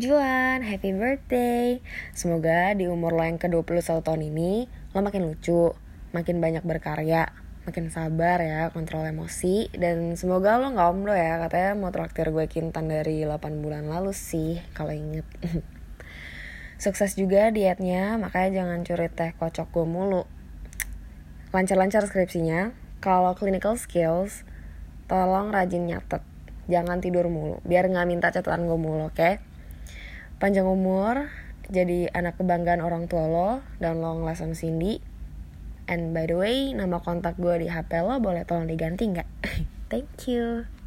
Juan, happy birthday. Semoga di umur lo yang ke-21 tahun ini Lo makin lucu, makin banyak berkarya Makin sabar ya, kontrol emosi Dan semoga lo gak omdo ya. Katanya mau traktir gue kintan dari 8 bulan lalu sih Kalau inget. Sukses juga dietnya Makanya jangan curi teh kocok gue mulu. Lancar-lancar skripsinya. Kalau clinical skills Tolong rajin nyatet. Jangan tidur mulu Biar gak minta catatan gue mulu, oke? Okay? Panjang umur, jadi anak kebanggaan orang tua lo, dan long last Cindy. And by the way, nama kontak gue di HP lo boleh tolong diganti nggak? Thank you.